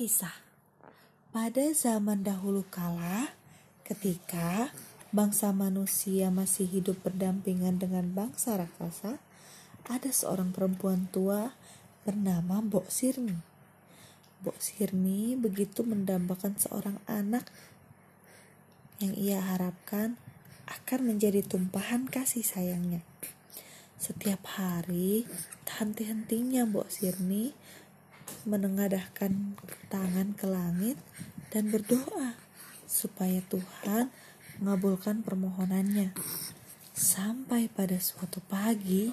Kisah Pada zaman dahulu kala, ketika bangsa manusia masih hidup berdampingan dengan bangsa raksasa, ada seorang perempuan tua bernama Mbok Sirni. Mbok Sirni begitu mendambakan seorang anak yang ia harapkan akan menjadi tumpahan kasih sayangnya. Setiap hari, henti-hentinya Mbok Sirni menengadahkan tangan ke langit dan berdoa supaya Tuhan mengabulkan permohonannya. Sampai pada suatu pagi,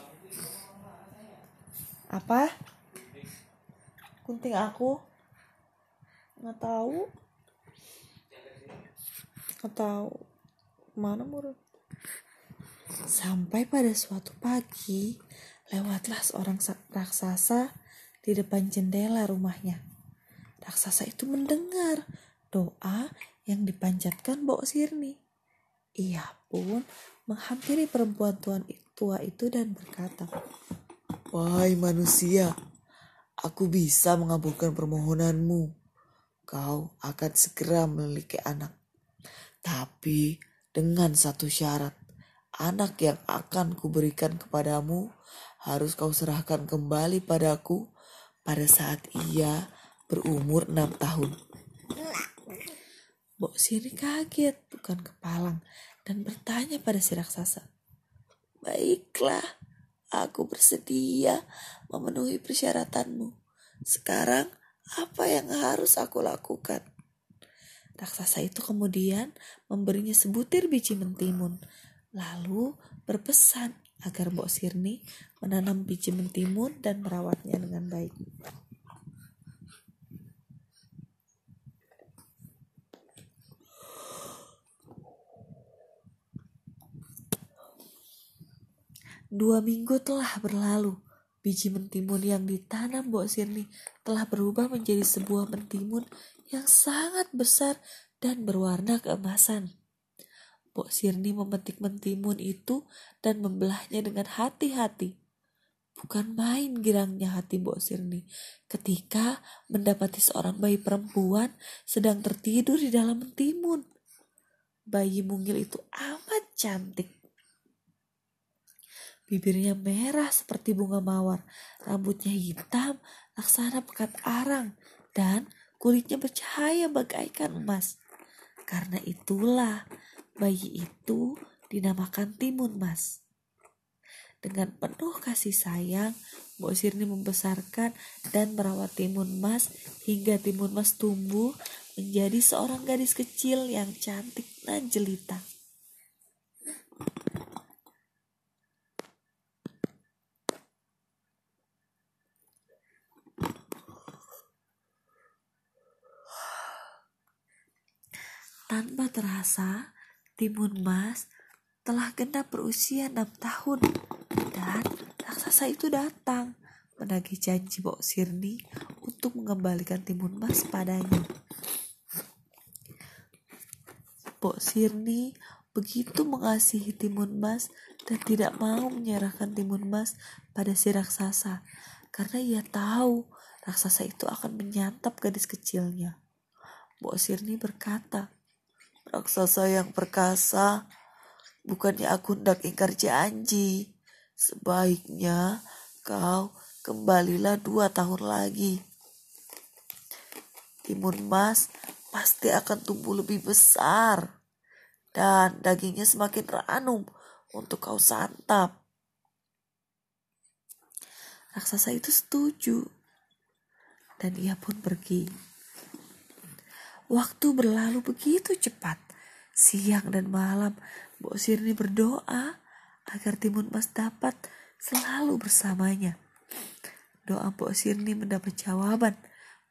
apa? Kunting aku nggak tahu, nggak tahu mana murid. Sampai pada suatu pagi, lewatlah seorang raksasa di depan jendela rumahnya. Raksasa itu mendengar doa yang dipanjatkan Mbok Sirni. Ia pun menghampiri perempuan tuan tua itu dan berkata, Wahai manusia, aku bisa mengabulkan permohonanmu. Kau akan segera memiliki anak. Tapi dengan satu syarat, anak yang akan kuberikan kepadamu harus kau serahkan kembali padaku pada saat ia berumur enam tahun. Mbok Siri kaget bukan kepalang dan bertanya pada si raksasa. Baiklah, aku bersedia memenuhi persyaratanmu. Sekarang apa yang harus aku lakukan? Raksasa itu kemudian memberinya sebutir biji mentimun, lalu berpesan agar Mbok Sirni menanam biji mentimun dan merawatnya dengan baik. Dua minggu telah berlalu. Biji mentimun yang ditanam Mbok Sirni telah berubah menjadi sebuah mentimun yang sangat besar dan berwarna keemasan. Mbok Sirni memetik mentimun itu dan membelahnya dengan hati-hati. Bukan main girangnya hati Mbok Sirni ketika mendapati seorang bayi perempuan sedang tertidur di dalam mentimun. Bayi mungil itu amat cantik. Bibirnya merah seperti bunga mawar, rambutnya hitam laksana pekat arang, dan kulitnya bercahaya bagaikan emas. Karena itulah bayi itu dinamakan Timun Mas. Dengan penuh kasih sayang, Mbok Sirni membesarkan dan merawat Timun Mas hingga Timun Mas tumbuh menjadi seorang gadis kecil yang cantik dan jelita. Tanpa terasa, Timun Mas telah genap berusia enam tahun dan raksasa itu datang menagih janji Bok Sirni untuk mengembalikan Timun Mas padanya. Bok Sirni begitu mengasihi Timun Mas dan tidak mau menyerahkan Timun Mas pada si raksasa karena ia tahu raksasa itu akan menyantap gadis kecilnya. Bok Sirni berkata, raksasa yang perkasa. Bukannya aku hendak ingkar janji. Sebaiknya kau kembalilah dua tahun lagi. Timun mas pasti akan tumbuh lebih besar. Dan dagingnya semakin ranum untuk kau santap. Raksasa itu setuju. Dan ia pun pergi. Waktu berlalu begitu cepat. Siang dan malam, Mbok Sirni berdoa agar Timun Mas dapat selalu bersamanya. Doa Mbok Sirni mendapat jawaban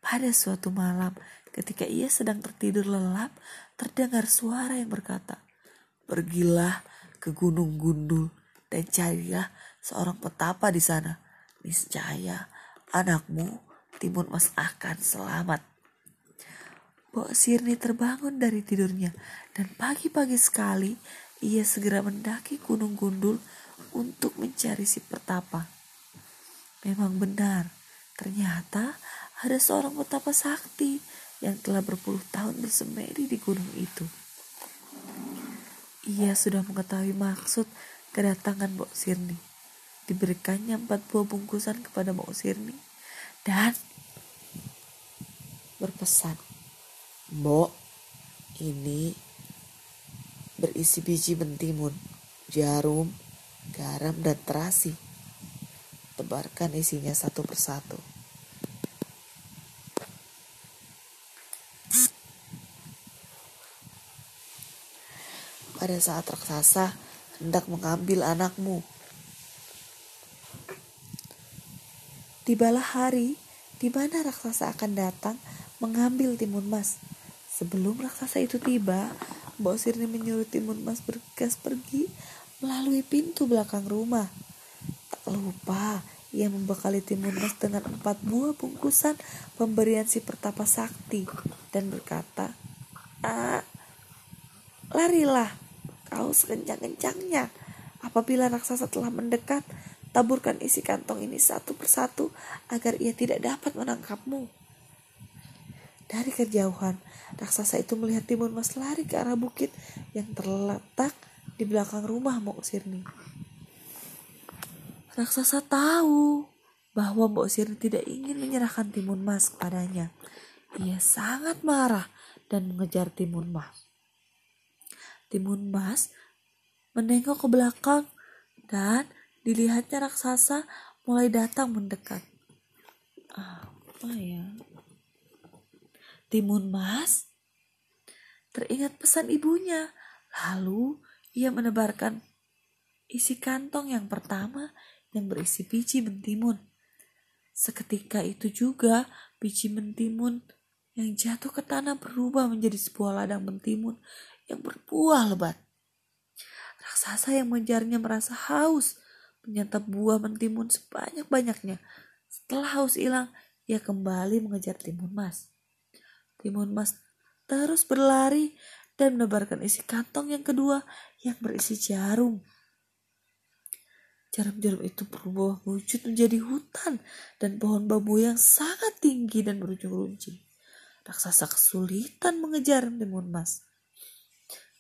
pada suatu malam ketika ia sedang tertidur lelap, terdengar suara yang berkata, Pergilah ke Gunung Gundul dan carilah seorang petapa di sana. Niscaya anakmu Timun Mas akan selamat. Bok Sirni terbangun dari tidurnya dan pagi-pagi sekali ia segera mendaki gunung gundul untuk mencari si pertapa. Memang benar, ternyata ada seorang petapa sakti yang telah berpuluh tahun bersemedi di gunung itu. Ia sudah mengetahui maksud kedatangan Mbok Sirni. Diberikannya empat buah bungkusan kepada Mbok Sirni dan berpesan, Mbok, ini berisi biji mentimun, jarum, garam, dan terasi. Tebarkan isinya satu persatu. Pada saat raksasa hendak mengambil anakmu. Tibalah hari di mana raksasa akan datang mengambil timun mas. Sebelum raksasa itu tiba, Mbok Sirni menyuruh timun mas bergegas pergi melalui pintu belakang rumah. Tak lupa, ia membekali timun mas dengan empat buah bungkusan pemberian si pertapa sakti dan berkata, ah, larilah kau sekencang-kencangnya. Apabila raksasa telah mendekat, taburkan isi kantong ini satu persatu agar ia tidak dapat menangkapmu. Dari kejauhan, raksasa itu melihat timun mas lari ke arah bukit yang terletak di belakang rumah Mbok Sirni. Raksasa tahu bahwa Mbok Sirni tidak ingin menyerahkan timun mas kepadanya. Ia sangat marah dan mengejar timun mas. Timun mas menengok ke belakang dan dilihatnya raksasa mulai datang mendekat. Apa ya? Timun Mas teringat pesan ibunya. Lalu ia menebarkan isi kantong yang pertama yang berisi biji mentimun. Seketika itu juga biji mentimun yang jatuh ke tanah berubah menjadi sebuah ladang mentimun yang berbuah lebat. Raksasa yang mengejarnya merasa haus, menyantap buah mentimun sebanyak-banyaknya. Setelah haus hilang, ia kembali mengejar timun mas. Timun Mas terus berlari dan menebarkan isi kantong yang kedua yang berisi jarum. Jarum-jarum itu berubah wujud menjadi hutan dan pohon bambu yang sangat tinggi dan berujung runcing. Raksasa kesulitan mengejar timun mas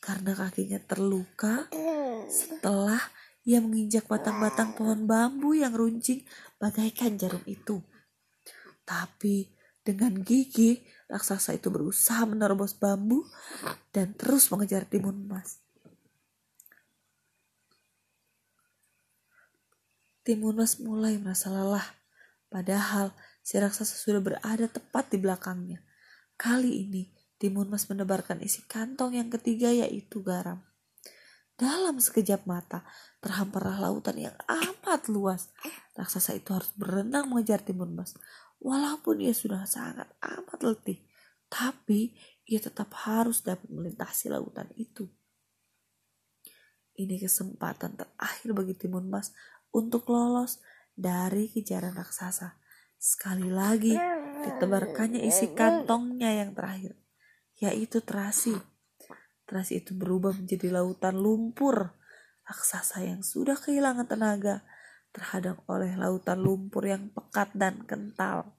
karena kakinya terluka setelah ia menginjak batang-batang pohon bambu yang runcing bagaikan jarum itu. Tapi dengan gigi raksasa itu berusaha menerobos bambu dan terus mengejar timun emas. Timun emas mulai merasa lelah, padahal si raksasa sudah berada tepat di belakangnya. Kali ini, timun emas menebarkan isi kantong yang ketiga yaitu garam. Dalam sekejap mata, terhamparlah lautan yang amat luas. Raksasa itu harus berenang mengejar timun emas. Walaupun ia sudah sangat amat letih, tapi ia tetap harus dapat melintasi lautan itu. Ini kesempatan terakhir bagi Timun Mas untuk lolos dari kejaran raksasa. Sekali lagi ditebarkannya isi kantongnya yang terakhir, yaitu terasi. Terasi itu berubah menjadi lautan lumpur. Raksasa yang sudah kehilangan tenaga terhadap oleh lautan lumpur yang pekat dan kental.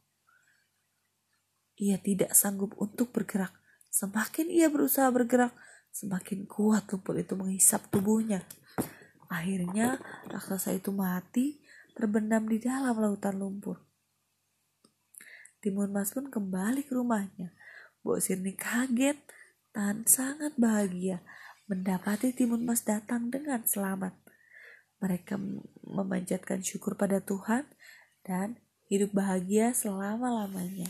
Ia tidak sanggup untuk bergerak. Semakin ia berusaha bergerak, semakin kuat lumpur itu menghisap tubuhnya. Akhirnya raksasa itu mati terbenam di dalam lautan lumpur. Timun Mas pun kembali ke rumahnya. Bok Sirni kaget dan sangat bahagia mendapati Timun Mas datang dengan selamat. Mereka memanjatkan syukur pada Tuhan dan hidup bahagia selama-lamanya.